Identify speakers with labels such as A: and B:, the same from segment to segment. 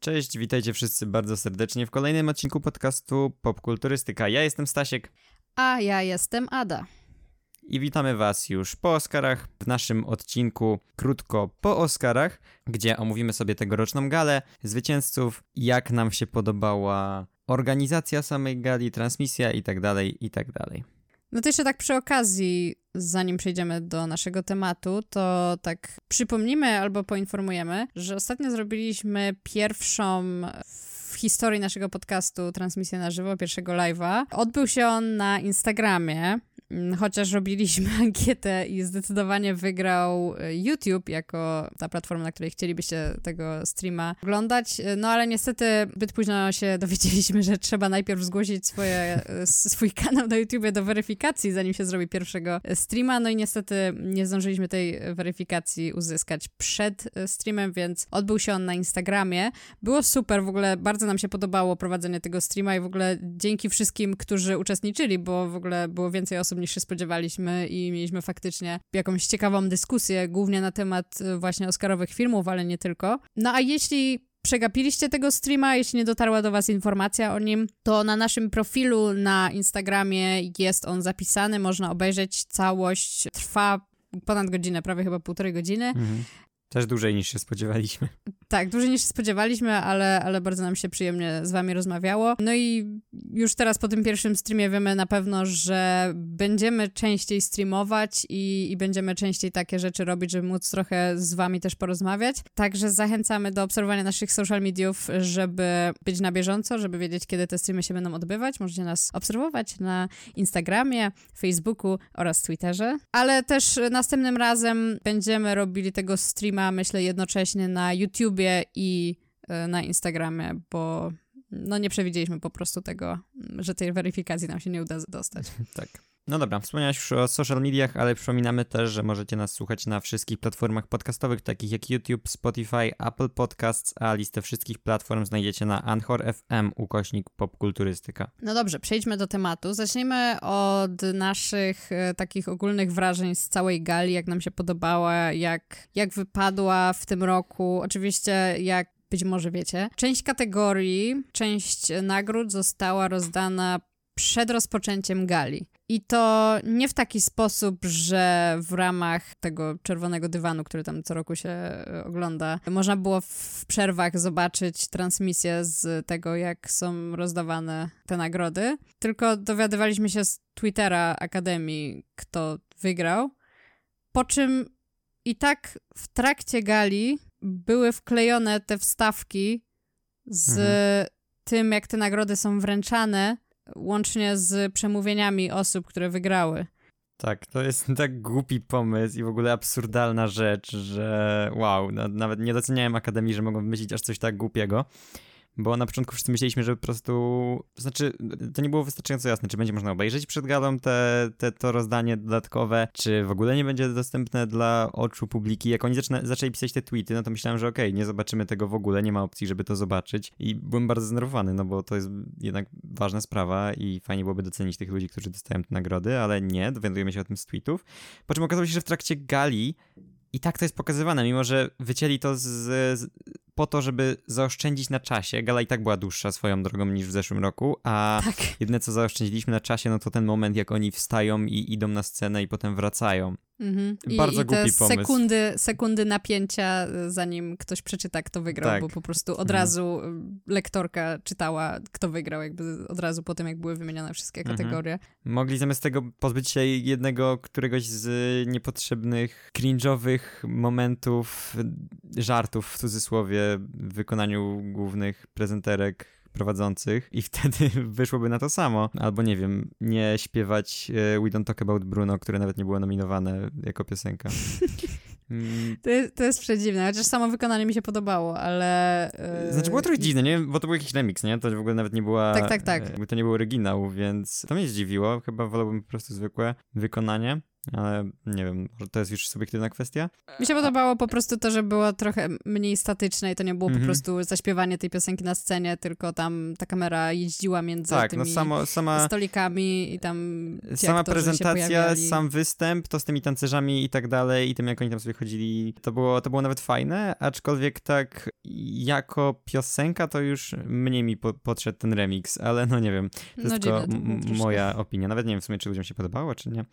A: Cześć, witajcie wszyscy bardzo serdecznie w kolejnym odcinku podcastu Popkulturystyka. Ja jestem Stasiek.
B: A ja jestem Ada.
A: I witamy Was już po Oscarach w naszym odcinku krótko po Oscarach, gdzie omówimy sobie tegoroczną galę zwycięzców, jak nam się podobała organizacja samej gali, transmisja i tak
B: No to jeszcze tak przy okazji, zanim przejdziemy do naszego tematu, to tak przypomnimy albo poinformujemy, że ostatnio zrobiliśmy pierwszą w historii naszego podcastu transmisję na żywo, pierwszego live'a. Odbył się on na Instagramie. Mm, chociaż robiliśmy ankietę i zdecydowanie wygrał e, YouTube jako ta platforma, na której chcielibyście tego streama oglądać. E, no ale niestety zbyt późno się dowiedzieliśmy, że trzeba najpierw zgłosić swoje, e, swój kanał na YouTube do weryfikacji, zanim się zrobi pierwszego streama. No i niestety nie zdążyliśmy tej weryfikacji uzyskać przed streamem, więc odbył się on na Instagramie. Było super, w ogóle bardzo nam się podobało prowadzenie tego streama i w ogóle dzięki wszystkim, którzy uczestniczyli, bo w ogóle było więcej osób niż się spodziewaliśmy i mieliśmy faktycznie jakąś ciekawą dyskusję, głównie na temat y, właśnie Oscarowych filmów, ale nie tylko. No a jeśli przegapiliście tego streama, jeśli nie dotarła do Was informacja o nim, to na naszym profilu na Instagramie jest on zapisany, można obejrzeć całość. Trwa ponad godzinę, prawie chyba półtorej godziny. Mhm.
A: Też dłużej niż się spodziewaliśmy.
B: Tak, dłużej niż się spodziewaliśmy, ale, ale bardzo nam się przyjemnie z wami rozmawiało. No i już teraz po tym pierwszym streamie wiemy na pewno, że będziemy częściej streamować i, i będziemy częściej takie rzeczy robić, żeby móc trochę z wami też porozmawiać. Także zachęcamy do obserwowania naszych social mediów, żeby być na bieżąco, żeby wiedzieć, kiedy te streamy się będą odbywać. Możecie nas obserwować na Instagramie, Facebooku oraz Twitterze. Ale też następnym razem będziemy robili tego streama myślę, jednocześnie na YouTubie i e, na Instagramie, bo no nie przewidzieliśmy po prostu tego, że tej weryfikacji nam się nie uda dostać.
A: tak. No dobra, wspomniałeś już o social mediach, ale przypominamy też, że możecie nas słuchać na wszystkich platformach podcastowych, takich jak YouTube, Spotify, Apple Podcasts, a listę wszystkich platform znajdziecie na Anchor FM ukośnik popkulturystyka.
B: No dobrze, przejdźmy do tematu. Zacznijmy od naszych e, takich ogólnych wrażeń z całej gali, jak nam się podobała, jak, jak wypadła w tym roku. Oczywiście jak być może wiecie. Część kategorii, część nagród została rozdana przed rozpoczęciem gali. I to nie w taki sposób, że w ramach tego czerwonego dywanu, który tam co roku się e, ogląda, można było w przerwach zobaczyć transmisję z tego, jak są rozdawane te nagrody. Tylko dowiadywaliśmy się z Twittera Akademii, kto wygrał. Po czym i tak w trakcie gali były wklejone te wstawki z mhm. tym, jak te nagrody są wręczane łącznie z przemówieniami osób, które wygrały.
A: Tak, to jest tak głupi pomysł i w ogóle absurdalna rzecz, że wow, nawet nie doceniałem Akademii, że mogą wymyślić aż coś tak głupiego bo na początku wszyscy myśleliśmy, że po prostu, to znaczy, to nie było wystarczająco jasne, czy będzie można obejrzeć przed galą te, te, to rozdanie dodatkowe, czy w ogóle nie będzie dostępne dla oczu publiki. Jak oni zaczyna, zaczęli pisać te tweety, no to myślałem, że okej, okay, nie zobaczymy tego w ogóle, nie ma opcji, żeby to zobaczyć i byłem bardzo zdenerwowany, no bo to jest jednak ważna sprawa i fajnie byłoby docenić tych ludzi, którzy dostają te nagrody, ale nie, dowiadujemy się o tym z tweetów. Po czym okazało się, że w trakcie gali i tak to jest pokazywane, mimo że wycięli to z, z, po to, żeby zaoszczędzić na czasie. Gala i tak była dłuższa swoją drogą niż w zeszłym roku, a tak. jedyne co zaoszczędziliśmy na czasie, no to ten moment, jak oni wstają i idą na scenę i potem wracają. Mhm.
B: Bardzo I, głupi te pomysł. Sekundy, sekundy napięcia, zanim ktoś przeczyta, kto wygrał, tak. bo po prostu od mhm. razu y, lektorka czytała, kto wygrał, jakby od razu po tym, jak były wymienione wszystkie mhm. kategorie.
A: Mogli zamiast tego pozbyć się jednego, któregoś z niepotrzebnych, cringe'owych momentów, żartów w cudzysłowie w wykonaniu głównych prezenterek prowadzących i wtedy wyszłoby na to samo. Albo nie wiem, nie śpiewać e, We Don't Talk About Bruno, które nawet nie było nominowane jako piosenka.
B: Mm. To jest, to jest przedziwne, chociaż samo wykonanie mi się podobało, ale...
A: Yy... Znaczy było trochę dziwne, nie? Bo to był jakiś remix, nie? To w ogóle nawet nie była...
B: Tak, tak, tak.
A: Jakby to nie był oryginał, więc to mnie zdziwiło. Chyba wolałbym po prostu zwykłe wykonanie. Ale nie wiem, może to jest już subiektywna kwestia.
B: Mi się podobało po prostu to, że było trochę mniej statyczne i to nie było
A: Mhm.
B: po prostu zaśpiewanie tej piosenki na scenie, tylko tam ta kamera jeździła między
A: Tak,
B: tymi
A: no samo, sama,
B: stolikami i tam ci
A: sama prezentacja, sam występ, to z tymi tancerzami i tak dalej, i tym jak oni tam sobie chodzili, to było, to było nawet fajne, aczkolwiek tak jako piosenka to już mniej mi po, podszedł ten remix, ale no nie wiem, to
B: No
A: jest
B: dziwne
A: tylko
B: to
A: moja opinia. Nawet nie wiem w sumie, czy ludziom się podobało, czy nie.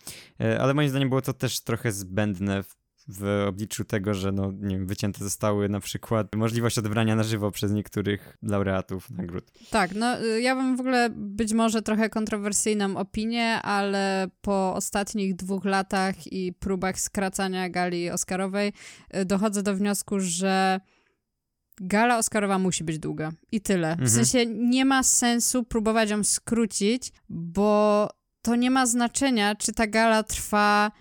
A: E, Ale moim zdaniem było to też trochę zbędne w, w obliczu tego, że no, nie wiem, wycięte zostały na przykład możliwość odebrania na żywo przez niektórych laureatów nagród.
B: Tak, no y, ja mam w ogóle być może trochę kontrowersyjną opinię, ale po ostatnich dwóch latach i próbach skracania gali Oscarowej y, dochodzę do wniosku, że gala Oscarowa musi być długa. I tyle. W
A: Mhm.
B: sensie nie ma sensu próbować ją skrócić, bo to nie ma znaczenia, czy ta gala trwa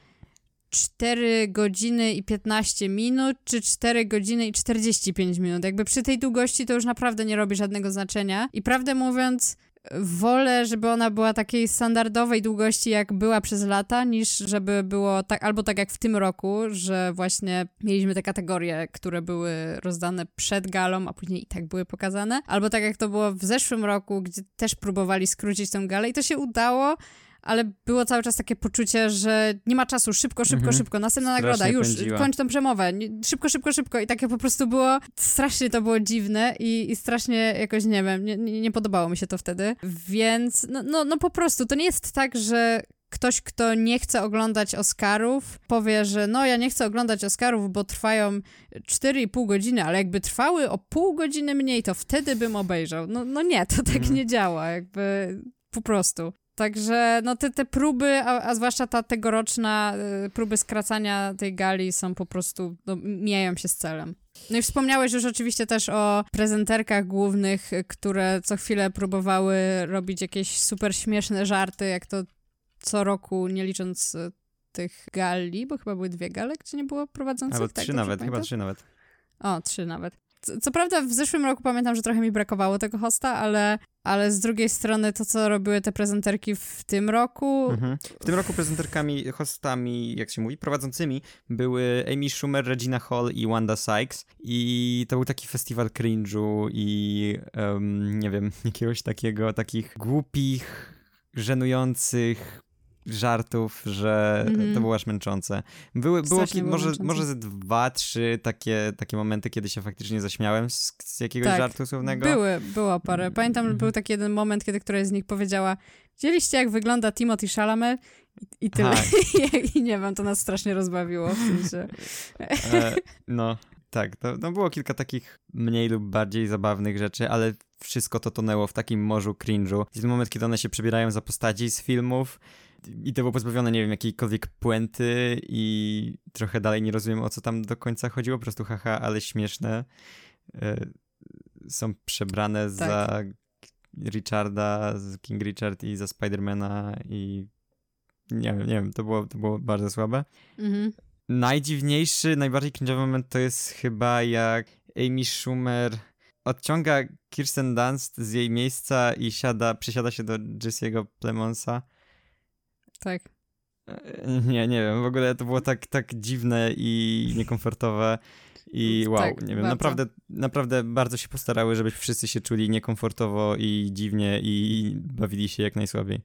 B: 4 godziny i 15 minut, czy 4 godziny i 45 minut. Jakby przy tej długości to już naprawdę nie robi żadnego znaczenia. I prawdę mówiąc, wolę, żeby ona była takiej standardowej długości, jak była przez lata, niż żeby było tak, albo tak jak w tym roku, że właśnie mieliśmy te kategorie, które były rozdane przed galą, a później i tak były pokazane, albo tak jak to było w zeszłym roku, gdzie też próbowali skrócić tę galę i to się udało, ale było cały czas takie poczucie, że nie ma czasu, szybko, szybko,
A: Mhm.
B: szybko, następna
A: Strasznie
B: nagroda, już,
A: pędziła.
B: kończ tą przemowę, szybko, szybko, szybko i takie po prostu było, strasznie to było dziwne i, i strasznie jakoś, nie wiem, nie, nie, nie podobało mi się to wtedy, więc no, no, no po prostu, to nie jest tak, że ktoś, kto nie chce oglądać Oscarów, powie, że no ja nie chcę oglądać Oscarów, bo trwają 4,5 godziny, ale jakby trwały o pół godziny mniej, to wtedy bym obejrzał. No, no nie, to tak
A: Mhm.
B: nie działa, jakby po prostu. Także no te, te próby, a, a zwłaszcza ta tegoroczna y, próby skracania tej gali są po prostu, no, mijają się z celem. No i wspomniałeś już oczywiście też o prezenterkach głównych, które co chwilę próbowały robić jakieś super śmieszne żarty, jak to co roku, nie licząc y, tych gali, bo chyba były dwie gale, gdzie nie było prowadzących.
A: Albo
B: tak
A: trzy
B: dobrze
A: nawet, chyba trzy nawet.
B: O, trzy nawet. Co, prawda w zeszłym roku pamiętam, że trochę mi brakowało tego hosta, ale, ale z drugiej strony to, co robiły te prezenterki w tym roku,
A: Mhm. W tym roku prezenterkami, hostami, jak się mówi, prowadzącymi były Amy Schumer, Regina Hall i Wanda Sykes i to był taki festiwal cringe'u i em, nie wiem, jakiegoś takiego, takich głupich, żenujących żartów, że
B: Mhm.
A: to było aż męczące. Były, było,
B: było
A: może,
B: męczące.
A: może ze dwa, trzy takie, takie momenty, kiedy się faktycznie zaśmiałem z, z jakiegoś
B: Tak.
A: żartu słownego.
B: były, było parę. Pamiętam,
A: Mhm.
B: był taki jeden moment, kiedy któraś z nich powiedziała widzieliście, jak wygląda Timothy Chalamet? I, i tyle.
A: Tak.
B: I nie wiem, to nas strasznie rozbawiło, w sensie.
A: E, no, tak, to no było kilka takich mniej lub bardziej zabawnych rzeczy, ale wszystko to tonęło w takim morzu cringe'u. Jest moment, kiedy one się przebierają za postaci z filmów i to było pozbawione, nie wiem, jakiejkolwiek puenty i trochę dalej nie rozumiem, o co tam do końca chodziło, po prostu haha, ale śmieszne. E, są przebrane za Richarda, King Richard i za Spidermana i nie wiem, nie wiem, to było, to było bardzo słabe.
B: Mhm.
A: Najdziwniejszy, najbardziej cringe'owy moment to jest chyba jak Amy Schumer odciąga Kirsten Dunst z jej miejsca i siada, przesiada się do Jesse'ego Plemonsa.
B: Tak.
A: E, Nie, nie wiem, w ogóle to było tak, tak dziwne i niekomfortowe i wow,
B: Tak,
A: nie wiem,
B: bardzo.
A: naprawdę, naprawdę bardzo się postarały, żeby wszyscy się czuli niekomfortowo i dziwnie i bawili się jak najsłabiej.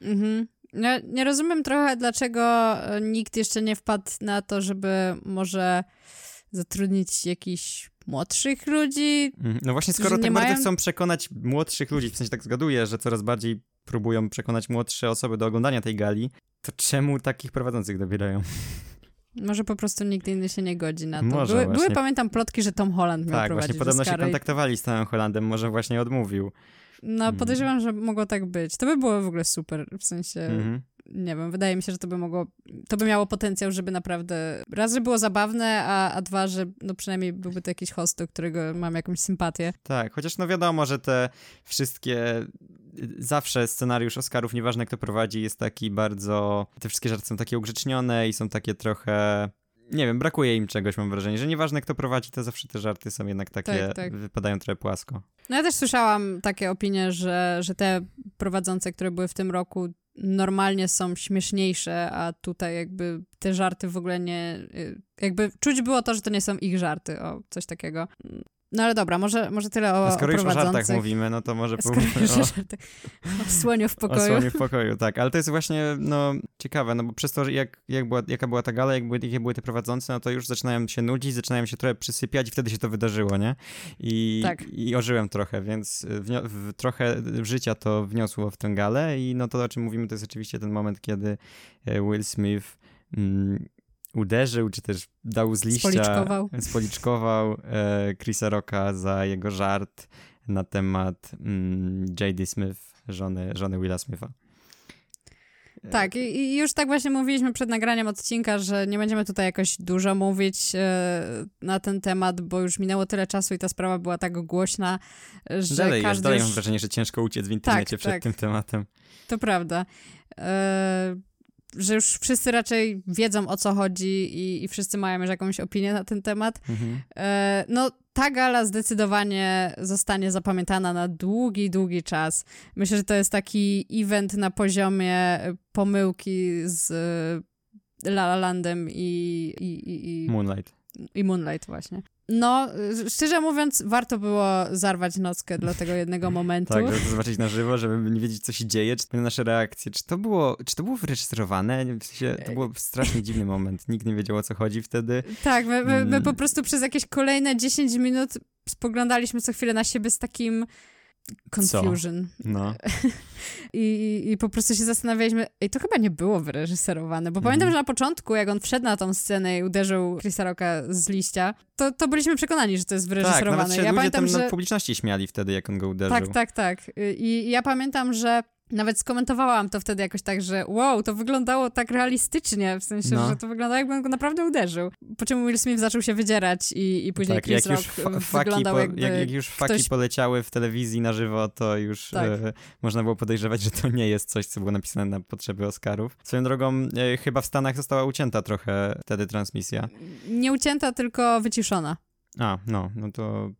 B: Mhm. Ja nie rozumiem trochę, dlaczego e, nikt jeszcze nie wpadł na to, żeby może zatrudnić jakichś młodszych ludzi.
A: Mhm. No właśnie, skoro tak bardzo
B: mają-
A: chcą przekonać młodszych ludzi, w sensie tak zgaduję, że coraz bardziej próbują przekonać młodsze osoby do oglądania tej gali, to czemu takich prowadzących dobierają?
B: Może po prostu nikt inny się nie godzi na to.
A: Może
B: były, były, pamiętam, plotki, że Tom Holland miał
A: tak,
B: prowadzić
A: właśnie podobno się kontaktowali z Tomem Hollandem, może właśnie odmówił.
B: No,
A: Mm.
B: podejrzewam, że mogło tak być. To by było w ogóle super, w sensie,
A: Mhm.
B: nie wiem, wydaje mi się, że to by mogło, to by miało potencjał, żeby naprawdę, raz, że było zabawne, a, a dwa, że no przynajmniej byłby to jakiś host, do którego mam jakąś sympatię.
A: Tak, chociaż no wiadomo, że te wszystkie zawsze scenariusz Oscarów, nieważne kto prowadzi, jest taki bardzo. Te wszystkie żarty są takie ugrzecznione i są takie trochę. Nie wiem, brakuje im czegoś, mam wrażenie, że nieważne kto prowadzi, to zawsze te żarty są jednak takie,
B: Tak, tak.
A: wypadają trochę płasko.
B: No ja też słyszałam takie opinie, że, że te prowadzące, które były w tym roku, normalnie są śmieszniejsze, a tutaj jakby te żarty w ogóle nie... y, Jakby czuć było to, że to nie są ich żarty, o, coś takiego. No ale dobra, może, może tyle o,
A: A skoro
B: o
A: już o żartach mówimy, no to może
B: Skoro
A: pomówmy o,
B: o. O słoniu w
A: o
B: pokoju.
A: słonie w pokoju, tak. Ale to jest właśnie, no, ciekawe, no bo przez to, jak, jak była, jaka była ta gala, jak były, jakie były te prowadzące, no to już zaczynają się nudzić, zaczynają się trochę przysypiać i wtedy się to wydarzyło, nie? I,
B: Tak.
A: i ożyłem trochę, więc wnio- w, trochę życia to wniosło w tę galę i no to, o czym mówimy, to jest oczywiście ten moment, kiedy e, Will Smith mm, uderzył, czy też dał z liścia,
B: Spoliczkował.
A: spoliczkował e, Chrisa Rocka za jego żart na temat mm, J.D. Smith, żony, żony Willa Smitha. E,
B: Tak, i, już tak właśnie mówiliśmy przed nagraniem odcinka, że nie będziemy tutaj jakoś dużo mówić e, na ten temat, bo już minęło tyle czasu i ta sprawa była tak głośna, że
A: dalej jest,
B: każdy
A: dalej
B: już...
A: mam wrażenie, że ciężko uciec w internecie przed
B: tak.
A: tym tematem.
B: To prawda. E, że już wszyscy raczej wiedzą o co chodzi i, i wszyscy mają już jakąś opinię na ten temat.
A: Mhm.
B: E, no, ta gala zdecydowanie zostanie zapamiętana na długi, długi czas. Myślę, że to jest taki event na poziomie pomyłki z e, La La Landem i, i, i, i,
A: Moonlight.
B: i Moonlight właśnie. No, y, szczerze mówiąc, warto było zarwać nockę dla tego jednego momentu.
A: Tak, żeby zobaczyć na żywo, żeby nie wiedzieć, co się dzieje, czy to nasze reakcje. Czy to było, czy to było wyreżyserowane? W sensie, to był strasznie dziwny moment. Nikt nie wiedział, o co chodzi wtedy.
B: Tak, my, my, my
A: Mm.
B: po prostu przez jakieś kolejne 10 minut spoglądaliśmy co chwilę na siebie z takim confusion.
A: No.
B: I, i, I po prostu się zastanawialiśmy, ej, to chyba nie było wyreżyserowane, bo
A: Mhm.
B: pamiętam, że na początku, jak on wszedł na tą scenę i uderzył Chrisa Rocka z liścia, to, to byliśmy przekonani, że to jest
A: Tak,
B: wyreżyserowane.
A: nawet się
B: ja
A: ludzie
B: pamiętam,
A: tam
B: że...
A: na publiczności śmiali wtedy, jak on go uderzył.
B: Tak, tak, tak. I ja pamiętam, że nawet skomentowałam to wtedy jakoś tak, że wow, to wyglądało tak realistycznie, w sensie,
A: No.
B: że to wyglądało jakby on go naprawdę uderzył. Po czym Will Smith zaczął się wydzierać i, i później
A: tak,
B: Chris
A: jak
B: Rock
A: już faki,
B: wyglądał
A: po,
B: jakby...
A: jak, jak już faki
B: ktoś-
A: poleciały w telewizji na żywo, to już
B: Tak.
A: e, można było podejrzewać, że to nie jest coś, co było napisane na potrzeby Oscarów. Swoją drogą, e, chyba w Stanach została ucięta trochę wtedy transmisja.
B: Nie ucięta, tylko wyciszona.
A: A, no, no to...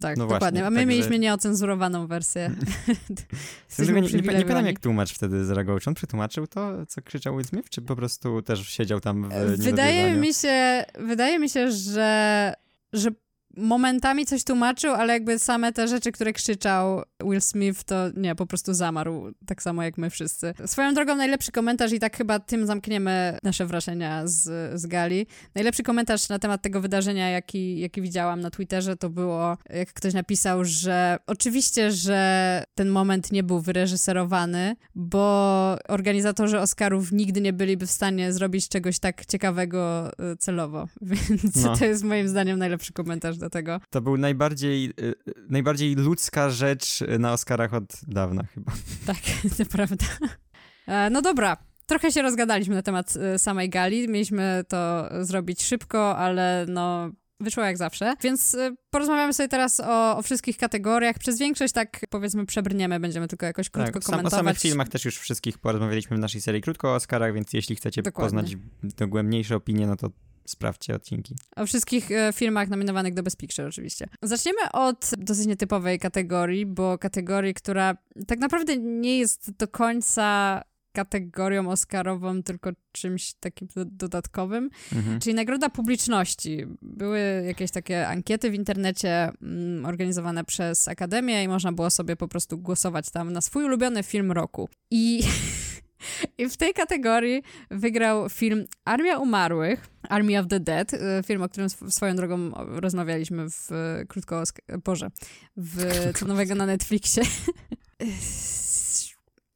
B: Tak,
A: No
B: dokładnie.
A: właśnie,
B: A my
A: także-
B: mieliśmy nieocenzurowaną wersję.
A: Nie, nie, nie pamiętam, jak tłumacz wtedy zareagował. Czy on przetłumaczył to, co krzyczał Will Smith, czy po prostu też siedział tam w
B: Wydaje mi się, wydaje mi się, że, że momentami coś tłumaczył, ale jakby same te rzeczy, które krzyczał Will Smith, to nie, po prostu zamarł, tak samo jak my wszyscy. Swoją drogą najlepszy komentarz i tak chyba tym zamkniemy nasze wrażenia z, z gali. Najlepszy komentarz na temat tego wydarzenia, jaki, jaki widziałam na Twitterze, to było, jak ktoś napisał, że oczywiście, że ten moment nie był wyreżyserowany, bo organizatorzy Oscarów nigdy nie byliby w stanie zrobić czegoś tak ciekawego y, celowo. Więc
A: No.
B: to jest moim zdaniem najlepszy komentarz do tego.
A: To był najbardziej, y, y, najbardziej ludzka rzecz na Oscarach od dawna chyba.
B: Tak, to prawda. E, No dobra. Trochę się rozgadaliśmy na temat y, samej gali. Mieliśmy to zrobić szybko, ale no wyszło jak zawsze. Więc y, porozmawiamy sobie teraz o, o wszystkich kategoriach. Przez większość tak powiedzmy przebrniemy, będziemy tylko jakoś krótko
A: Tak, sam, o
B: komentować.
A: samych filmach też już wszystkich porozmawialiśmy w naszej serii krótko o Oscarach, więc jeśli chcecie
B: Dokładnie.
A: poznać dogłębniejsze opinie, no to sprawdźcie odcinki.
B: O wszystkich e, filmach nominowanych do Best Picture oczywiście. Zaczniemy od dosyć nietypowej kategorii, bo kategorii, która tak naprawdę nie jest do końca kategorią oscarową, tylko czymś takim do- dodatkowym,
A: Mhm.
B: czyli nagroda publiczności. Były jakieś takie ankiety w internecie mm, organizowane przez Akademię i można było sobie po prostu głosować tam na swój ulubiony film roku. I, i w tej kategorii wygrał film Armia Umarłych, Army of the Dead, y, film, o którym sw- swoją drogą rozmawialiśmy w y, krótko, Boże, w co nowego na Netflixie.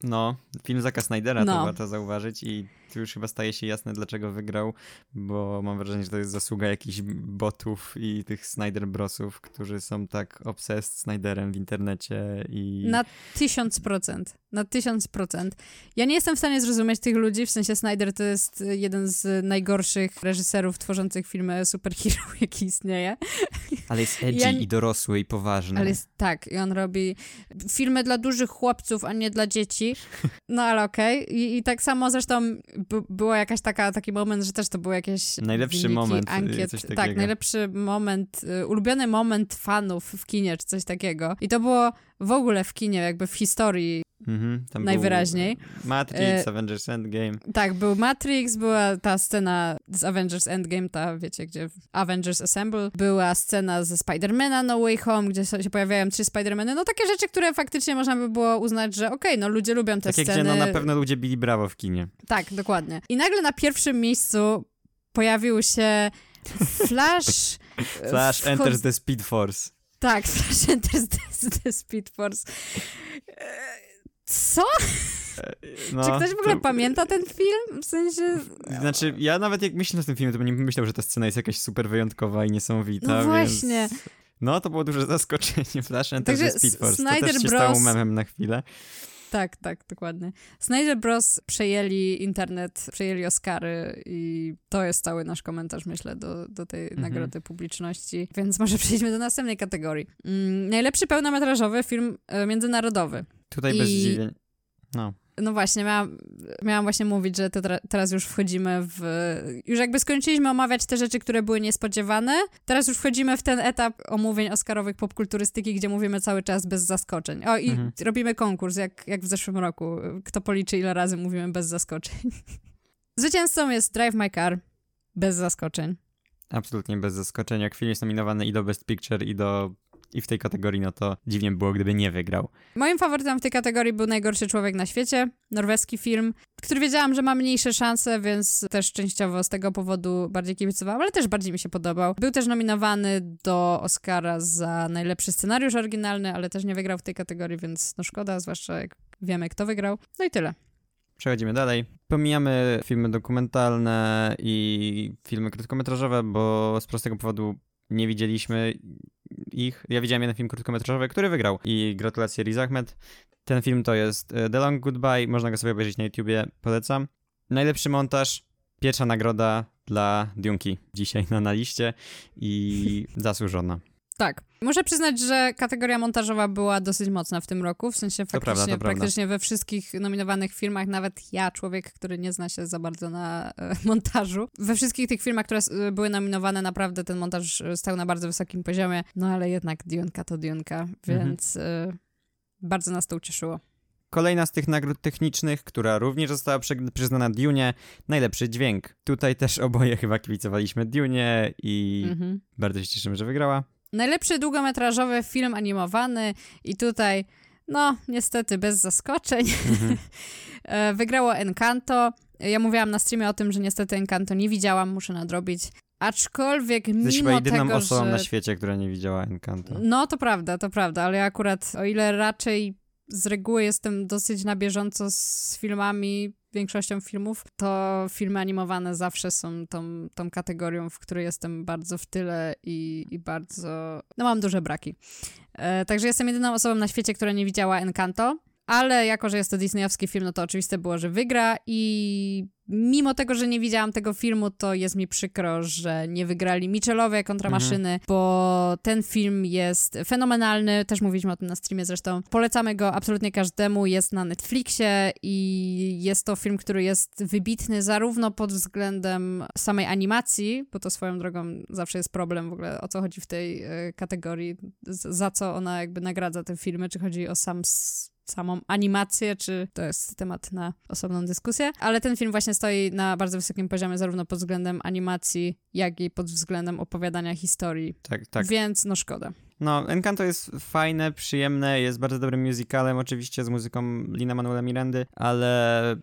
A: No, film Zaka Snydera
B: No.
A: to warto zauważyć i tu już chyba staje się jasne, dlaczego wygrał, bo mam wrażenie, że to jest zasługa jakichś botów i tych Snyder Brosów, którzy są tak obsessed Snyderem w internecie i...
B: Na tysiąc procent. Na tysiąc procent. Ja nie jestem w stanie zrozumieć tych ludzi, w sensie Snyder to jest jeden z najgorszych reżyserów tworzących filmy superhero, jaki istnieje.
A: Ale jest edgy
B: Ja-
A: i dorosły i poważny.
B: Ale jest tak, i on robi filmy dla dużych chłopców, a nie dla dzieci. No ale okej. I, I tak samo zresztą b- była jakaś taka, taki moment, że też to był jakieś
A: Najlepszy moment, y,
B: ankiet. Tak, najlepszy moment, y, ulubiony moment fanów w kinie, czy coś takiego. I to było w ogóle w kinie, jakby w historii
A: Mhm, tam
B: najwyraźniej.
A: Matrix, e... Avengers Endgame.
B: Tak, był Matrix, była ta scena z Avengers Endgame, ta wiecie, gdzie Avengers Assemble, była scena ze Spidermana No Way Home, gdzie się pojawiają trzy Spidermany, no takie rzeczy, które faktycznie można by było uznać, że okej, okay, no ludzie lubią te
A: takie,
B: sceny.
A: Gdzie no na pewno ludzie bili brawo w kinie.
B: Tak, dokładnie. I nagle na pierwszym miejscu pojawił się Flash...
A: Flash enters the Speed Force.
B: Tak, Flash enters the, the Speed Force. Co? No, Czy ktoś w ogóle to... pamięta ten film? W sensie...
A: Znaczy, ja nawet jak myślę o tym filmie, to bym nie myślał, że ta scena jest jakaś super wyjątkowa i niesamowita,
B: No właśnie.
A: Więc... No, to było duże zaskoczenie. Flash Enter
B: Także
A: Speed Force.
B: Snyder
A: to też się
B: Bros...
A: stało memem na chwilę.
B: Tak, tak, dokładnie. Snyder Bros. przejęli internet, przejęli Oscary i to jest cały nasz komentarz, myślę, do, do tej mhm. nagrody publiczności. Więc może przejdźmy do następnej kategorii. Mm, najlepszy pełnometrażowy film e, międzynarodowy.
A: Tutaj I... bez zdziwień. No.
B: No właśnie, miałam, miałam właśnie mówić, że teraz już wchodzimy w... Już jakby skończyliśmy omawiać te rzeczy, które były niespodziewane. Teraz już wchodzimy w ten etap omówień oscarowych popkulturystyki, gdzie mówimy cały czas bez zaskoczeń. O, i mhm. robimy konkurs, jak, jak w zeszłym roku. Kto policzy, ile razy mówimy bez zaskoczeń. Zwycięzcą jest Drive My Car. Bez zaskoczeń.
A: Absolutnie bez zaskoczeń. Jak film jest nominowany i do Best Picture, i do i w tej kategorii, no to dziwnie by było, gdyby nie wygrał.
B: Moim faworytem w tej kategorii był Najgorszy Człowiek na świecie, norweski film, który wiedziałam, że ma mniejsze szanse, więc też częściowo z tego powodu bardziej kibicowałam, ale też bardziej mi się podobał. Był też nominowany do Oscara za najlepszy scenariusz oryginalny, ale też nie wygrał w tej kategorii, więc no szkoda, zwłaszcza jak wiemy, kto wygrał. No i tyle.
A: Przechodzimy dalej. Pomijamy filmy dokumentalne i filmy krótkometrażowe, bo z prostego powodu nie widzieliśmy ich. Ja widziałem jeden film krótkometrażowy, który wygrał i gratulacje Riz Ahmed. Ten film to jest e, The Long Goodbye, można go sobie obejrzeć na YouTubie, polecam. Najlepszy montaż, pierwsza nagroda dla Dunki dzisiaj na, na liście i zasłużona.
B: Tak. Muszę przyznać, że kategoria montażowa była dosyć mocna w tym roku, w sensie faktycznie
A: prawda,
B: praktycznie
A: prawda.
B: we wszystkich nominowanych filmach, nawet ja, człowiek, który nie zna się za bardzo na e, montażu, we wszystkich tych filmach, które e, były nominowane, naprawdę ten montaż e, stał na bardzo wysokim poziomie, no ale jednak Dionka to Dionka, mhm. więc mhm. e, bardzo nas to ucieszyło.
A: Kolejna z tych nagród technicznych, która również została przyznana Dune, najlepszy dźwięk. Tutaj też oboje chyba kibicowaliśmy Dune i mhm. bardzo się cieszymy, że wygrała.
B: Najlepszy długometrażowy film animowany i tutaj, no niestety bez zaskoczeń, mhm. E, wygrało Encanto. Ja mówiłam na streamie o tym, że niestety Encanto nie widziałam, muszę nadrobić. Aczkolwiek
A: Jesteś
B: mimo
A: jedyną
B: tego,
A: osobą
B: że...
A: na świecie, która nie widziała Encanto.
B: No to prawda, to prawda, ale ja akurat o ile raczej z reguły jestem dosyć na bieżąco z filmami, większością filmów, to filmy animowane zawsze są tą, tą kategorią, w której jestem bardzo w tyle i, i bardzo... No mam duże braki. E, także jestem jedyną osobą na świecie, która nie widziała Encanto, ale jako, że jest to disneyowski film, no to oczywiste było, że wygra i mimo tego, że nie widziałam tego filmu, to jest mi przykro, że nie wygrali Michelowie kontra mhm. maszyny, bo ten film jest fenomenalny, też mówiliśmy o tym na streamie zresztą. Polecamy go absolutnie każdemu, jest na Netflixie i jest to film, który jest wybitny zarówno pod względem samej animacji, bo to swoją drogą zawsze jest problem w ogóle o co chodzi w tej y, kategorii, za co ona jakby nagradza te filmy, czy chodzi o sam samą animację, czy to jest temat na osobną dyskusję, ale ten film właśnie stoi na bardzo wysokim poziomie, zarówno pod względem animacji, jak i pod względem opowiadania historii.
A: Tak, tak.
B: Więc no szkoda.
A: No, Encanto jest fajne, przyjemne, jest bardzo dobrym musicalem, oczywiście z muzyką Lina Manuela Mirandy, ale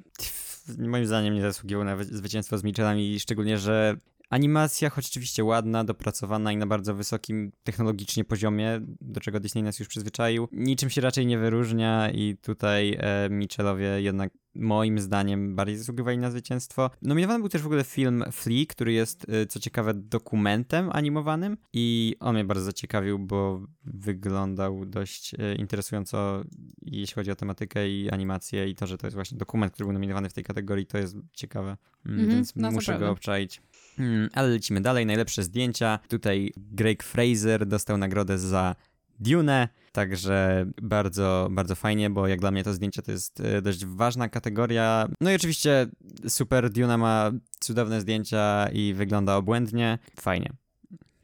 A: moim zdaniem nie zasługiwał na zwycięstwo z Michelami, szczególnie, że Animacja, choć oczywiście ładna, dopracowana i na bardzo wysokim technologicznie poziomie, do czego Disney nas już przyzwyczaił, niczym się raczej nie wyróżnia i tutaj e, Michelowie jednak moim zdaniem bardziej zasługiwali na zwycięstwo. Nominowany był też w ogóle film Flea, który jest, e, co ciekawe, dokumentem animowanym i on mnie bardzo zaciekawił, bo wyglądał dość e, interesująco, jeśli chodzi o tematykę i animację i to, że to jest właśnie dokument, który był nominowany w tej kategorii, to jest ciekawe, mm, mm -hmm, więc no muszę go obczaić. Hmm, ale lecimy dalej. Najlepsze zdjęcia. Tutaj Greg Fraser dostał nagrodę za Dune, także bardzo, bardzo fajnie, bo jak dla mnie to zdjęcie to jest e, dość ważna kategoria. No i oczywiście super, Dune ma cudowne zdjęcia i wygląda obłędnie. Fajnie.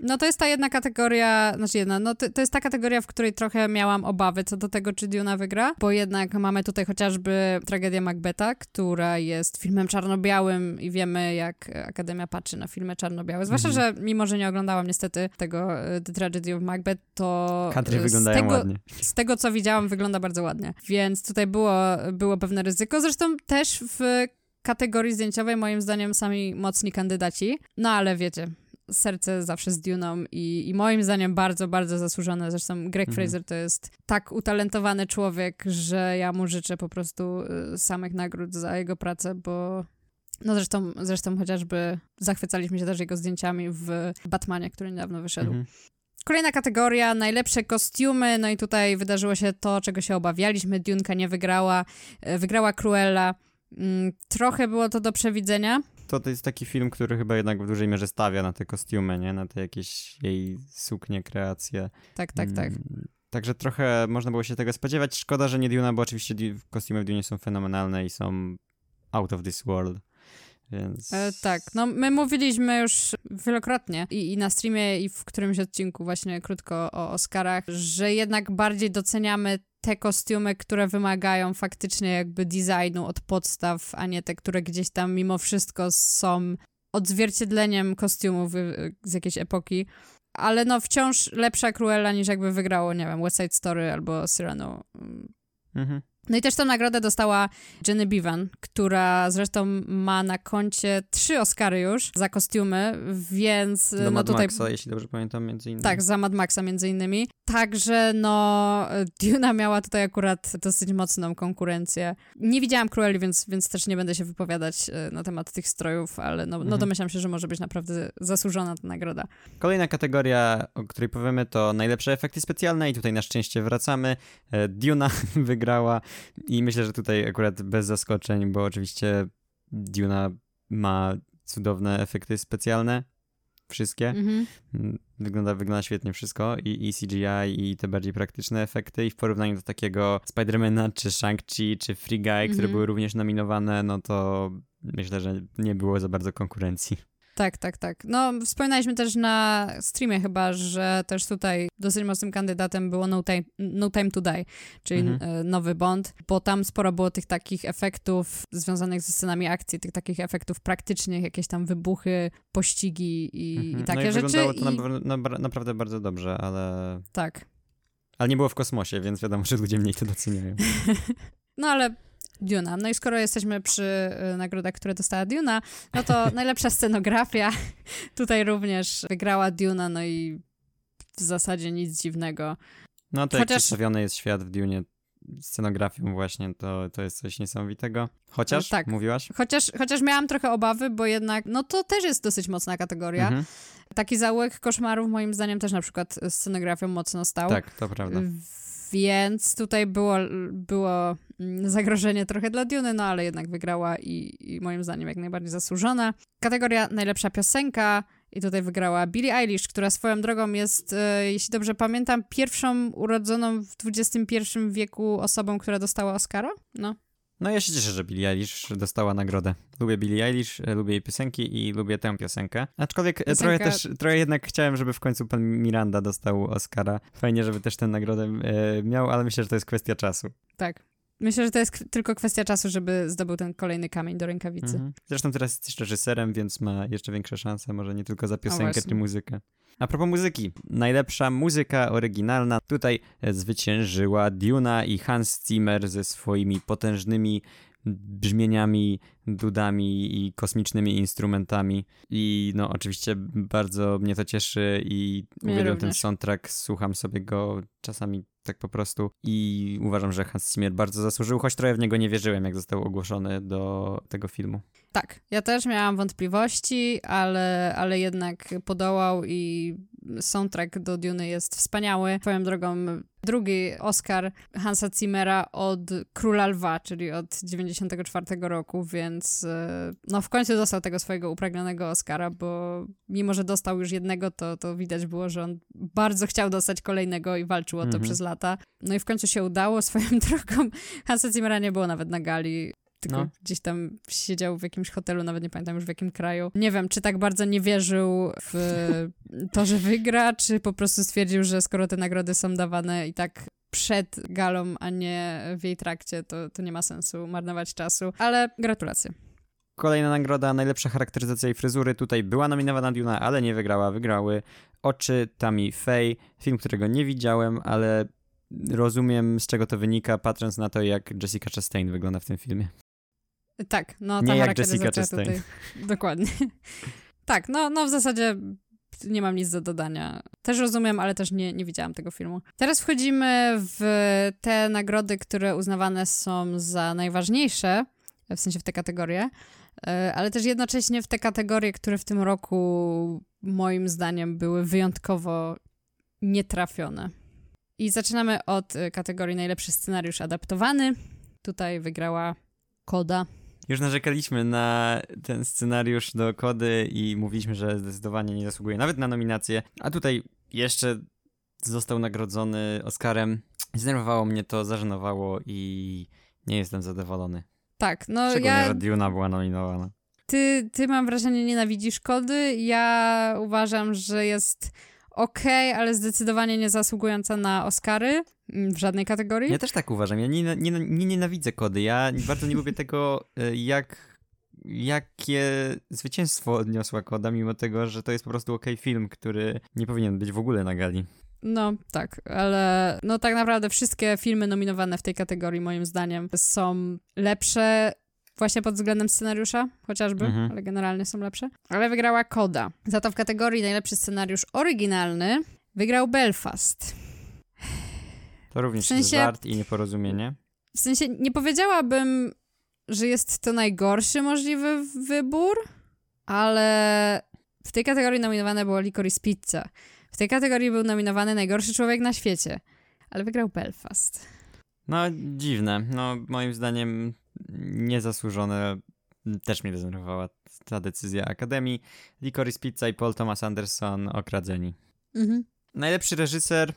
B: No to jest ta jedna kategoria, znaczy jedna, no to, to jest ta kategoria, w której trochę miałam obawy co do tego, czy Duna wygra, bo jednak mamy tutaj chociażby tragedię Macbeta, która jest filmem czarno-białym i wiemy, jak Akademia patrzy na filmy czarno-białe. Zwłaszcza, mhm. że mimo, że nie oglądałam niestety tego e, The Tragedy of Macbeth, to
A: Country wyglądają
B: tego,
A: ładnie.
B: Z tego, co widziałam, wygląda bardzo ładnie. Więc tutaj było, było pewne ryzyko. Zresztą też w kategorii zdjęciowej moim zdaniem sami mocni kandydaci. No ale wiecie, serce zawsze z Duną i, i moim zdaniem bardzo, bardzo zasłużone. Zresztą Greg mhm. Fraser to jest tak utalentowany człowiek, że ja mu życzę po prostu y, samych nagród za jego pracę, bo no zresztą, zresztą chociażby zachwycaliśmy się też jego zdjęciami w Batmanie, który niedawno wyszedł. Mhm. Kolejna kategoria, najlepsze kostiumy, no i tutaj wydarzyło się to, czego się obawialiśmy, Dunka nie wygrała, y, wygrała Cruella. Mm, trochę było to do przewidzenia,
A: to, to jest taki film, który chyba jednak w dużej mierze stawia na te kostiumy, nie? Na te jakieś jej suknie, kreacje.
B: Tak, tak, tak.
A: Mm, także trochę można było się tego spodziewać. Szkoda, że nie Duna, bo oczywiście kostiumy w Dune są fenomenalne i są out of this world. Więc...
B: E, tak, no my mówiliśmy już wielokrotnie i, i, na streamie i w którymś odcinku właśnie krótko o Oscarach, że jednak bardziej doceniamy te kostiumy, które wymagają faktycznie jakby designu od podstaw, a nie te, które gdzieś tam mimo wszystko są odzwierciedleniem kostiumów y, z jakiejś epoki. Ale no wciąż lepsza Cruella niż jakby wygrało, nie wiem, West Side Story albo Cyrano. Mhm. No i też tę nagrodę dostała Jenny Bevan, która zresztą ma na koncie trzy Oscary już za kostiumy, więc...
A: Do
B: no
A: Mad
B: tutaj...
A: Maxa, jeśli dobrze pamiętam, między innymi.
B: Tak, za Mad Maxa między innymi. Także no, Duna miała tutaj akurat dosyć mocną konkurencję. Nie widziałam Cruelli, więc, więc też nie będę się wypowiadać e, na temat tych strojów, ale no, no mhm. domyślam się, że może być naprawdę zasłużona ta nagroda.
A: Kolejna kategoria, o której powiemy, to najlepsze efekty specjalne i tutaj na szczęście wracamy. E, Duna wygrała i myślę, że tutaj akurat bez zaskoczeń, bo oczywiście Duna ma cudowne efekty specjalne, wszystkie. Mhm. Mm, wygląda, wygląda świetnie wszystko I, i CGI i te bardziej praktyczne efekty i w porównaniu do takiego Spidermana czy Shang-Chi czy Free Guy, które mhm. były również nominowane, no to myślę, że nie było za bardzo konkurencji.
B: Tak, tak, tak. No, wspominaliśmy też na streamie chyba, że też tutaj dosyć mocnym kandydatem było No Time, no time to Die, czyli mhm. E, nowy Bond, bo tam sporo było tych takich efektów związanych ze scenami akcji, tych takich efektów praktycznych, jakieś tam wybuchy, pościgi i, mhm. i takie
A: no i
B: rzeczy.
A: Wyglądało to i... na, na, naprawdę bardzo dobrze, ale...
B: Tak.
A: Ale nie było w kosmosie, więc wiadomo, że ludzie mniej to doceniają.
B: no ale Duna. No i skoro jesteśmy przy y, nagrodach, które dostała Duna, no to najlepsza scenografia. Tutaj również wygrała Duna, no i w zasadzie nic dziwnego.
A: No to Chociaż... jak przedstawiony jest świat w Dune scenografią właśnie, to, to jest coś niesamowitego. Chociaż, tak. mówiłaś?
B: Chociaż, chociaż miałam trochę obawy, bo jednak, no to też jest dosyć mocna kategoria. Mhm. Taki zaułek koszmarów moim zdaniem też na przykład scenografią mocno stał.
A: Tak, to prawda.
B: Więc tutaj było, było mm, zagrożenie trochę dla Duny, no ale jednak wygrała i, i moim zdaniem jak najbardziej zasłużona. Kategoria najlepsza piosenka i tutaj wygrała Billie Eilish, która swoją drogą jest, e, jeśli dobrze pamiętam, pierwszą urodzoną w XXI wieku osobą, która dostała Oscara. No,
A: no ja się cieszę, że Billie Eilish dostała nagrodę. Lubię Billie Eilish, e, lubię jej piosenki i lubię tę piosenkę. Aczkolwiek e, Piosenka... trochę też, trochę jednak chciałem, żeby w końcu pan Miranda dostał Oscara. Fajnie, żeby też tę nagrodę e, miał, ale myślę, że to jest kwestia czasu.
B: Tak. Myślę, że to jest tylko kwestia czasu, żeby zdobył ten kolejny kamień do rękawicy. Mhm.
A: Zresztą teraz jest jeszcze reżyserem, więc ma jeszcze większe szanse, może nie tylko za piosenkę czy muzykę. A propos muzyki, najlepsza muzyka oryginalna tutaj zwyciężyła Duna i Hans Zimmer ze swoimi potężnymi brzmieniami, dudami i kosmicznymi instrumentami. I no oczywiście bardzo mnie to cieszy i mnie uwielbiam również. ten soundtrack, słucham sobie go czasami tak po prostu i uważam, że Hans Zimmer bardzo zasłużył, choć trochę w niego nie wierzyłem, jak został ogłoszony do tego filmu.
B: Tak, ja też miałam wątpliwości, ale, ale jednak podołał i soundtrack do Duny jest wspaniały. Swoją drogą drugi Oscar Hansa Zimmera od Króla Lwa, czyli od 94 roku, więc e, no w końcu dostał tego swojego upragnionego Oscara, bo mimo, że dostał już jednego, to, to widać było, że on bardzo chciał dostać kolejnego i walczył o to mhm. przez lata. No i w końcu się udało. Swoją drogą Hansa Zimmera nie było nawet na gali tylko
A: No.
B: gdzieś tam siedział w jakimś hotelu, nawet nie pamiętam już w jakim kraju. Nie wiem, czy tak bardzo nie wierzył w to, że wygra, czy po prostu stwierdził, że skoro te nagrody są dawane i tak przed galą, a nie w jej trakcie, to, to nie ma sensu marnować czasu. Ale gratulacje.
A: Kolejna nagroda, najlepsza charakteryzacja i fryzury. Tutaj była nominowana Duna, ale nie wygrała. Wygrały Oczy Tammy Faye, film, którego nie widziałem, ale rozumiem z czego to wynika, patrząc na to, jak Jessica Chastain wygląda w tym filmie.
B: Tak, no
A: Nie
B: ta
A: jak
B: charakteryzacja
A: Jessica Chastain.
B: tutaj. Dokładnie. tak, no, no w zasadzie nie mam nic do dodania. Też rozumiem, ale też nie, nie widziałam tego filmu. Teraz wchodzimy w te nagrody, które uznawane są za najważniejsze, w sensie w te kategorie, e, ale też jednocześnie w te kategorie, które w tym roku moim zdaniem były wyjątkowo nietrafione. I zaczynamy od kategorii najlepszy scenariusz adaptowany. Tutaj wygrała Koda.
A: Już narzekaliśmy na ten scenariusz do kody i mówiliśmy, że zdecydowanie nie zasługuje nawet na nominację, a tutaj jeszcze został nagrodzony Oscarem. Zdenerwowało mnie to, zażenowało i nie jestem zadowolony.
B: Tak, no
A: Szczególnie,
B: ja
A: że Duna była nominowana.
B: Ty, ty mam wrażenie, nienawidzisz kody. Ja uważam, że jest okej, ale zdecydowanie nie zasługująca na Oscary mm, w żadnej kategorii.
A: Ja też tak uważam. Ja nie, nie, nie nienawidzę kody. Ja bardzo nie lubię tego, e, jak, jakie zwycięstwo odniosła koda, mimo tego, że to jest po prostu okej film, który nie powinien być w ogóle na gali.
B: No tak, ale no tak naprawdę wszystkie filmy nominowane w tej kategorii moim zdaniem są lepsze właśnie pod względem scenariusza chociażby,
A: Mhm.
B: ale generalnie są lepsze. Ale wygrała Koda. Za to w kategorii najlepszy scenariusz oryginalny wygrał Belfast.
A: To również
B: W sensie-
A: jest żart i nieporozumienie.
B: W sensie nie powiedziałabym, że jest to najgorszy możliwy wybór, ale w tej kategorii nominowane było Licorice Pizza. W tej kategorii był nominowany najgorszy człowiek na świecie, ale wygrał Belfast.
A: No, dziwne. No, moim zdaniem niezasłużone. Też mnie denerwowała ta decyzja Akademii. Licorice Pizza i Paul Thomas Anderson okradzeni.
B: Mhm.
A: Najlepszy reżyser,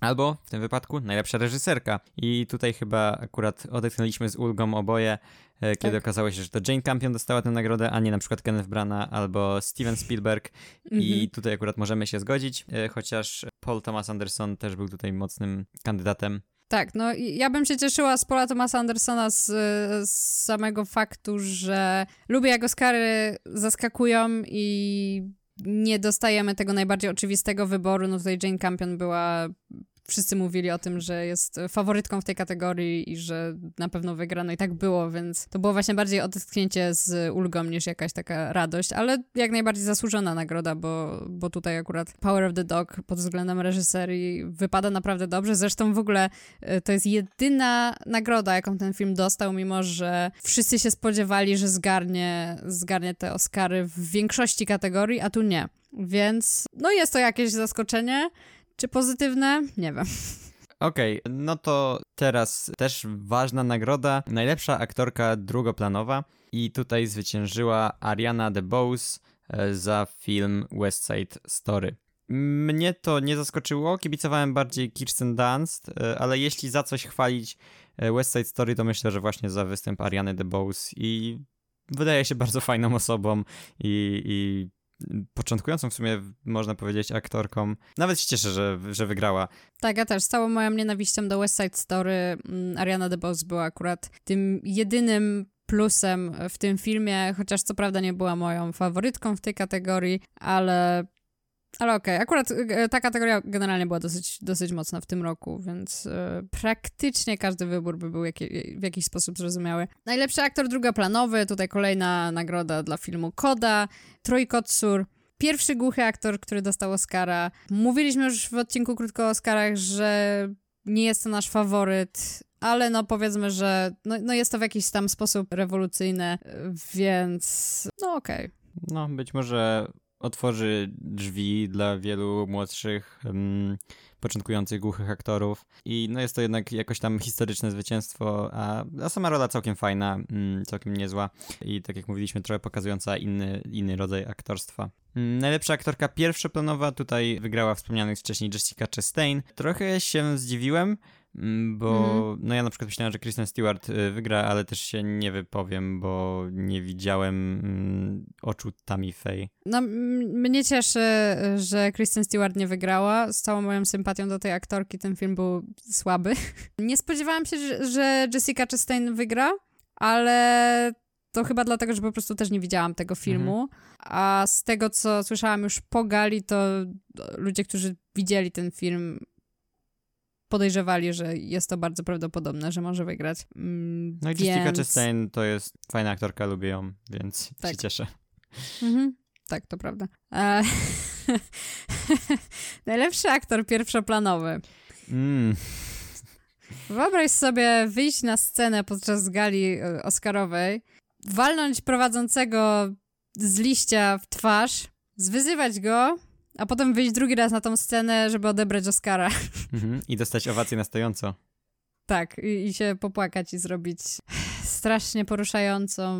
A: albo w tym wypadku najlepsza reżyserka. I tutaj chyba akurat odetchnęliśmy z ulgą oboje, e, kiedy
B: Tak.
A: okazało się, że to Jane Campion dostała tę nagrodę, a nie na przykład Kenneth Branagh albo Steven Spielberg. I
B: Mhm.
A: tutaj akurat możemy się zgodzić, e, chociaż Paul Thomas Anderson też był tutaj mocnym kandydatem.
B: Tak, no ja bym się cieszyła z Paula Thomasa Andersona z, z samego faktu, że lubię jak Oscary zaskakują i nie dostajemy tego najbardziej oczywistego wyboru. No tutaj Jane Campion była... Wszyscy mówili o tym, że jest faworytką w tej kategorii i że na pewno wygra, no i tak było, więc to było właśnie bardziej odetchnięcie z ulgą niż jakaś taka radość, ale jak najbardziej zasłużona nagroda, bo, bo tutaj akurat Power of the Dog pod względem reżyserii wypada naprawdę dobrze. Zresztą w ogóle y, to jest jedyna nagroda, jaką ten film dostał, mimo że wszyscy się spodziewali, że zgarnie, zgarnie te Oscary w większości kategorii, a tu nie. Więc no jest to jakieś zaskoczenie. Czy pozytywne? Nie wiem.
A: Okej, no to teraz też ważna nagroda. Najlepsza aktorka drugoplanowa. I tutaj zwyciężyła Ariana DeBose e, za film West Side Story. Mnie to nie zaskoczyło, kibicowałem bardziej Kirsten Dunst, e, ale jeśli za coś chwalić e, West Side Story, to myślę, że właśnie za występ Ariany DeBose i wydaje się bardzo fajną osobą i, i początkującą w sumie, można powiedzieć, aktorką. Nawet się cieszę, że, że wygrała.
B: Tak, ja też. Z całą moją nienawiścią do West Side Story mm, Ariana DeBose była akurat tym jedynym plusem w tym filmie, chociaż co prawda nie była moją faworytką w tej kategorii, ale ale okej, akurat e, ta kategoria generalnie była dosyć, dosyć mocna w tym roku, więc e, praktycznie każdy wybór by był w jakiś sposób zrozumiały. Najlepszy aktor drugoplanowy, tutaj kolejna nagroda dla filmu Koda, Troy Kotsur, pierwszy głuchy aktor, który dostał Oscara. Mówiliśmy już w odcinku krótko o Oscarach, że nie jest to nasz faworyt, ale no powiedzmy, że no, no jest to w jakiś tam sposób rewolucyjne, więc no okej.
A: No, być może otworzy drzwi dla wielu młodszych, um, początkujących głuchych aktorów. I no jest to jednak jakoś tam historyczne zwycięstwo, a, a sama rola całkiem fajna, mm, całkiem niezła i tak jak mówiliśmy, trochę pokazująca inny, inny rodzaj aktorstwa. Mm, najlepsza aktorka pierwszoplanowa tutaj wygrała wspomnianych wcześniej Jessica Chastain. Trochę się zdziwiłem, Mm, bo mm. no ja na przykład myślałem, że Kristen Stewart y, wygra, ale też się nie wypowiem, bo nie widziałem mm, oczu Tammy Faye.
B: No mnie cieszy, że Kristen Stewart nie wygrała. Z całą moją sympatią do tej aktorki ten film był słaby. nie spodziewałam się, że Jessica Chastain wygra, ale to chyba dlatego, że po prostu też nie widziałam tego filmu. Mhm. A z tego, co słyszałam już po gali, to ludzie, którzy widzieli ten film, podejrzewali, że jest to bardzo prawdopodobne, że może wygrać. Mm,
A: no i więc... Jessica Chastain to jest fajna aktorka, lubię ją, więc tak. się cieszę.
B: Mhm. Tak, to prawda. E... Najlepszy aktor pierwszoplanowy. Mm. Wyobraź sobie wyjść na scenę podczas gali e, Oscarowej, walnąć prowadzącego z liścia w twarz, zwyzywać go a potem wyjść drugi raz na tą scenę, żeby odebrać Oscara.
A: Mhm. I dostać owację na stojąco.
B: Tak, i, i, się popłakać i zrobić strasznie poruszającą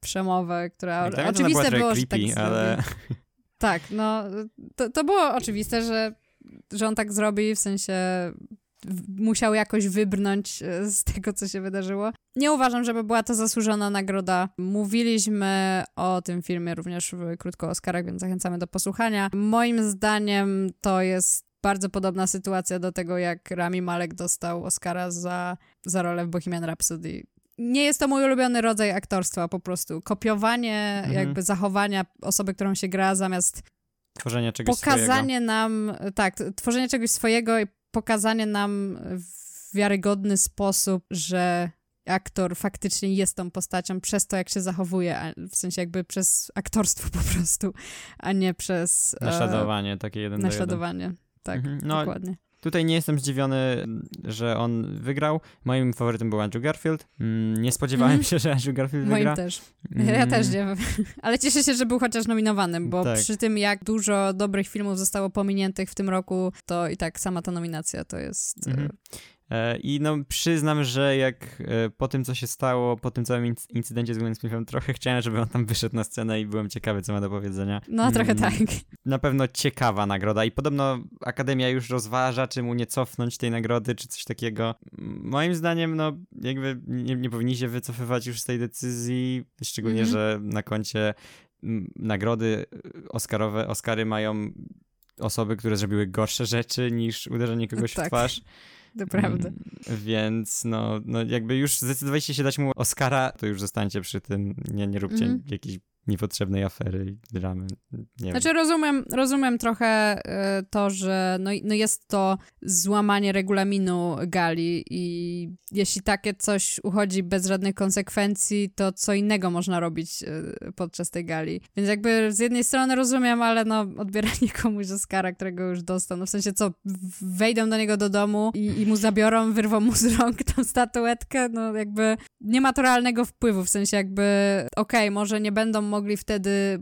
B: przemowę, która
A: tak, oczywiste było, że tak ale...
B: Tak, no to, to było oczywiste, że, że on tak zrobi, w sensie musiał jakoś wybrnąć e, z tego, co się wydarzyło. Nie uważam, żeby była to zasłużona nagroda. Mówiliśmy o tym filmie również w Krótko Oscarach, więc zachęcamy do posłuchania. Moim zdaniem to jest bardzo podobna sytuacja do tego, jak Rami Malek dostał Oscara za, za rolę w Bohemian Rhapsody. Nie jest to mój ulubiony rodzaj aktorstwa, po prostu kopiowanie mhm. jakby zachowania osoby, którą się gra, zamiast
A: Tworzenie czegoś
B: pokazanie
A: swojego.
B: nam, tak, tworzenie czegoś swojego i pokazanie nam w wiarygodny sposób, że aktor faktycznie jest tą postacią przez to, jak się zachowuje, w sensie jakby przez aktorstwo po prostu, a nie przez...
A: E, naśladowanie, takie jeden
B: Naśladowanie, tak, mhm. no, dokładnie.
A: Tutaj nie jestem zdziwiony, że on wygrał. Moim faworytem był Andrew Garfield. Mm, nie spodziewałem mm. się, że Andrew Garfield
B: Moim
A: wygra.
B: też. Ja, ja też nie. Ale cieszę się, że był chociaż nominowanym, bo tak. przy tym, jak dużo dobrych filmów zostało pominiętych w tym roku, to i tak sama ta nominacja to jest... Mm
A: I no przyznam, że jak e, po tym, co się stało, po tym całym incydencie z Glenn Smithem, trochę chciałem, żeby on tam wyszedł na scenę i byłem ciekawy, co ma do powiedzenia.
B: No, trochę mm, tak.
A: Na pewno ciekawa nagroda i podobno Akademia już rozważa, czy mu nie cofnąć tej nagrody, czy coś takiego. Moim zdaniem, no jakby nie, nie powinni się wycofywać już z tej decyzji, szczególnie, mm -hmm. że na koncie nagrody Oscarowe, Oscary mają osoby, które zrobiły gorsze rzeczy niż uderzenie kogoś tak. w twarz.
B: Naprawdę. Mm,
A: więc no, no jakby już zdecydowaliście się dać mu Oscara, to już zostańcie przy tym, nie, nie róbcie mm. jakichś niepotrzebnej afery i dramy. Nie
B: znaczy wiem. rozumiem, rozumiem trochę y, to, że no, no jest to złamanie regulaminu gali i jeśli takie coś uchodzi bez żadnych konsekwencji, to co innego można robić y, podczas tej gali. Więc jakby z jednej strony rozumiem, ale no odbieranie komuś Oscara, którego już dostał, no w sensie co, wejdą do niego do domu i, i mu zabiorą, wyrwą mu z rąk tą statuetkę, no jakby nie ma to realnego wpływu, w sensie jakby okej, okay, może nie będą mogli wtedy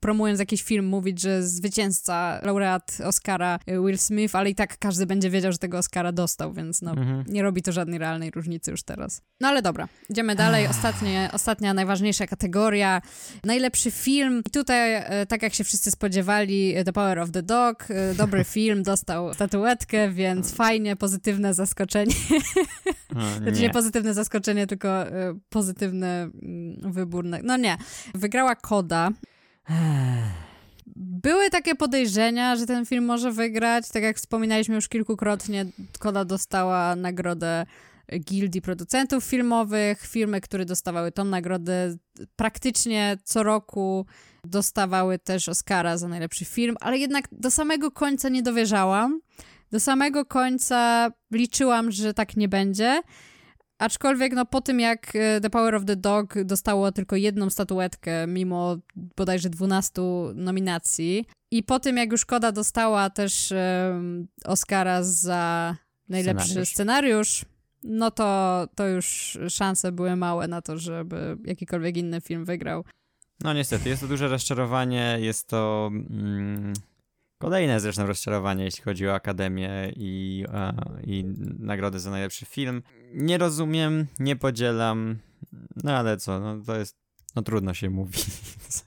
B: promując jakiś film mówić, że zwycięzca, laureat Oscara y, Will Smith, ale i tak każdy będzie wiedział, że tego Oscara dostał, więc no mhm. nie robi to żadnej realnej różnicy już teraz. No ale dobra, idziemy dalej. Ostatnie, ostatnia, najważniejsza kategoria. Najlepszy film. I tutaj, y, tak jak się wszyscy spodziewali, The Power of the Dog, y, dobry film, dostał statuetkę, więc fajnie, pozytywne zaskoczenie. O, znaczy nie pozytywne zaskoczenie, tylko pozytywny mm, wybór. No nie. Wygrała Koda. Były takie podejrzenia, że ten film może wygrać. Tak jak wspominaliśmy już kilkukrotnie, Koda dostała nagrodę Gildii Producentów Filmowych. Filmy, które dostawały tą nagrodę praktycznie co roku dostawały też Oscara za najlepszy film, ale jednak do samego końca nie dowierzałam. Do samego końca liczyłam, że tak nie będzie. Aczkolwiek no po tym jak e, The Power of the Dog dostało tylko jedną statuetkę mimo bodajże 12 nominacji i po tym jak już Koda dostała też um, Oscara za najlepszy scenariusz. scenariusz, no to, to już szanse były małe na to, żeby jakikolwiek inny film wygrał.
A: No niestety, jest to duże rozczarowanie, jest to... Mm Kolejne zresztą rozczarowanie, jeśli chodzi o Akademię i, a, i nagrodę za najlepszy film. Nie rozumiem, nie podzielam, no ale co, no to jest, no trudno się mówi.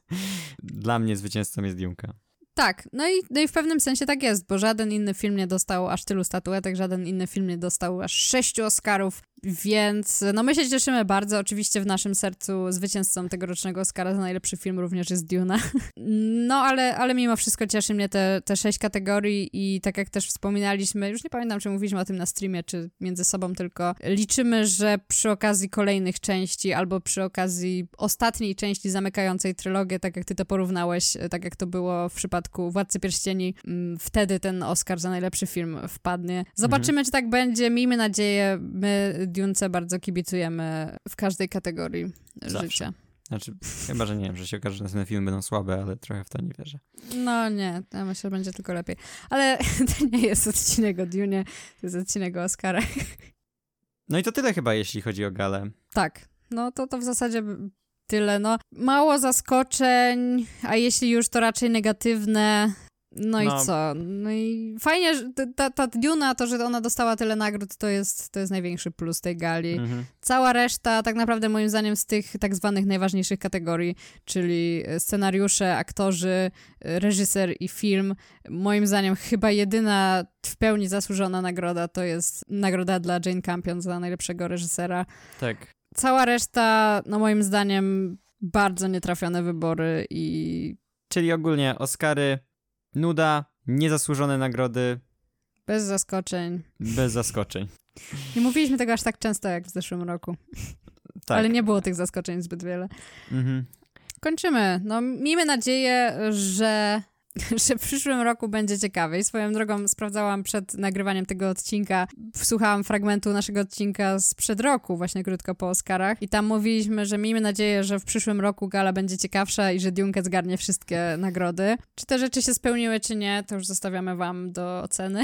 A: Dla mnie zwycięzcą jest Dunka.
B: Tak, no i, no i w pewnym sensie tak jest, bo żaden inny film nie dostał aż tylu statuetek, żaden inny film nie dostał aż sześciu Oscarów, więc no my się cieszymy bardzo. Oczywiście w naszym sercu zwycięzcą tegorocznego Oscara za najlepszy film również jest Duna. No ale, ale mimo wszystko cieszy mnie te, te sześć kategorii i tak jak też wspominaliśmy, już nie pamiętam czy mówiliśmy o tym na streamie, czy między sobą tylko, liczymy, że przy okazji kolejnych części albo przy okazji ostatniej części zamykającej trylogię, tak jak ty to porównałeś, tak jak to było w przypadku Władcy Pierścieni, mm, wtedy ten Oscar za najlepszy film wpadnie. Zobaczymy, mhm. czy tak będzie. Miejmy nadzieję, my Dunce bardzo kibicujemy w każdej kategorii Zawsze. życia.
A: Znaczy, chyba, że nie wiem, że się okaże, że następne filmy będą słabe, ale trochę w to nie wierzę.
B: No nie, ja myślę, że będzie tylko lepiej. Ale to nie jest odcinek o Dune, to jest odcinek o Oscarach.
A: No i to tyle chyba, jeśli chodzi o galę.
B: Tak, no to, to w zasadzie tyle. No, mało zaskoczeń, a jeśli już, to raczej negatywne. No, no, i co? No i fajnie, że ta, ta Duna, to, że ona dostała tyle nagród, to jest, to jest największy plus tej gali. Mhm. Cała reszta, tak naprawdę moim zdaniem z tych tak zwanych najważniejszych kategorii, czyli scenariusze, aktorzy, reżyser i film, moim zdaniem chyba jedyna w pełni zasłużona nagroda to jest nagroda dla Jane Campion za najlepszego reżysera.
A: Tak.
B: Cała reszta, no moim zdaniem, bardzo nietrafione wybory i...
A: Czyli ogólnie Oscary nuda, niezasłużone nagrody.
B: Bez zaskoczeń.
A: Bez zaskoczeń.
B: Nie mówiliśmy tego aż tak często jak w zeszłym roku. Tak. Ale nie było tych zaskoczeń zbyt wiele. Mhm. Kończymy. No, miejmy nadzieję, że że w przyszłym roku będzie ciekawiej. Swoją drogą sprawdzałam przed nagrywaniem tego odcinka, wsłuchałam fragmentu naszego odcinka sprzed roku, właśnie krótko po Oscarach i tam mówiliśmy, że miejmy nadzieję, że w przyszłym roku gala będzie ciekawsza i że Dune zgarnie wszystkie nagrody. Czy te rzeczy się spełniły, czy nie, to już zostawiamy wam do oceny.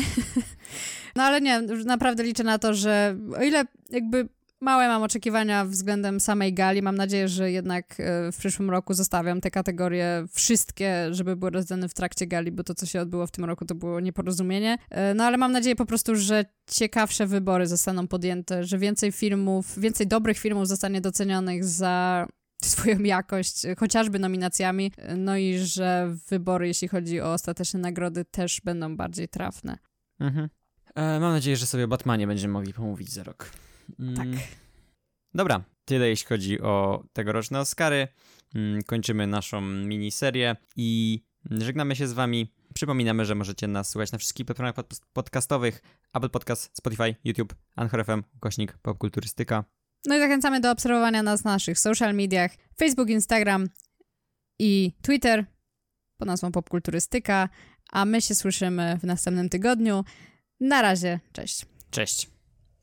B: no ale nie, naprawdę liczę na to, że o ile jakby Małe mam oczekiwania względem samej gali. Mam nadzieję, że jednak e, w przyszłym roku zostawiam te kategorie wszystkie, żeby były rozdane w trakcie gali, bo to, co się odbyło w tym roku, to było nieporozumienie. E, no ale mam nadzieję po prostu, że ciekawsze wybory zostaną podjęte, że więcej filmów, więcej dobrych filmów zostanie docenionych za swoją jakość, chociażby nominacjami, no i że wybory, jeśli chodzi o ostateczne nagrody, też będą bardziej trafne.
A: Mhm. E, mam nadzieję, że sobie o Batmanie będziemy mogli pomówić za rok.
B: Tak. Mm.
A: Dobra, tyle jeśli chodzi o tegoroczne Oscary. Mm, kończymy naszą miniserię i żegnamy się z wami. Przypominamy, że możecie nas słuchać na wszystkich platformach podcastowych Apple Podcast, Spotify, YouTube, Anchor FM, ukośnik popkulturystyka.
B: No i zachęcamy do obserwowania nas na naszych social mediach Facebook, Instagram i Twitter pod nazwą Popkulturystyka, a my się słyszymy w następnym tygodniu. Na razie, cześć.
A: Cześć.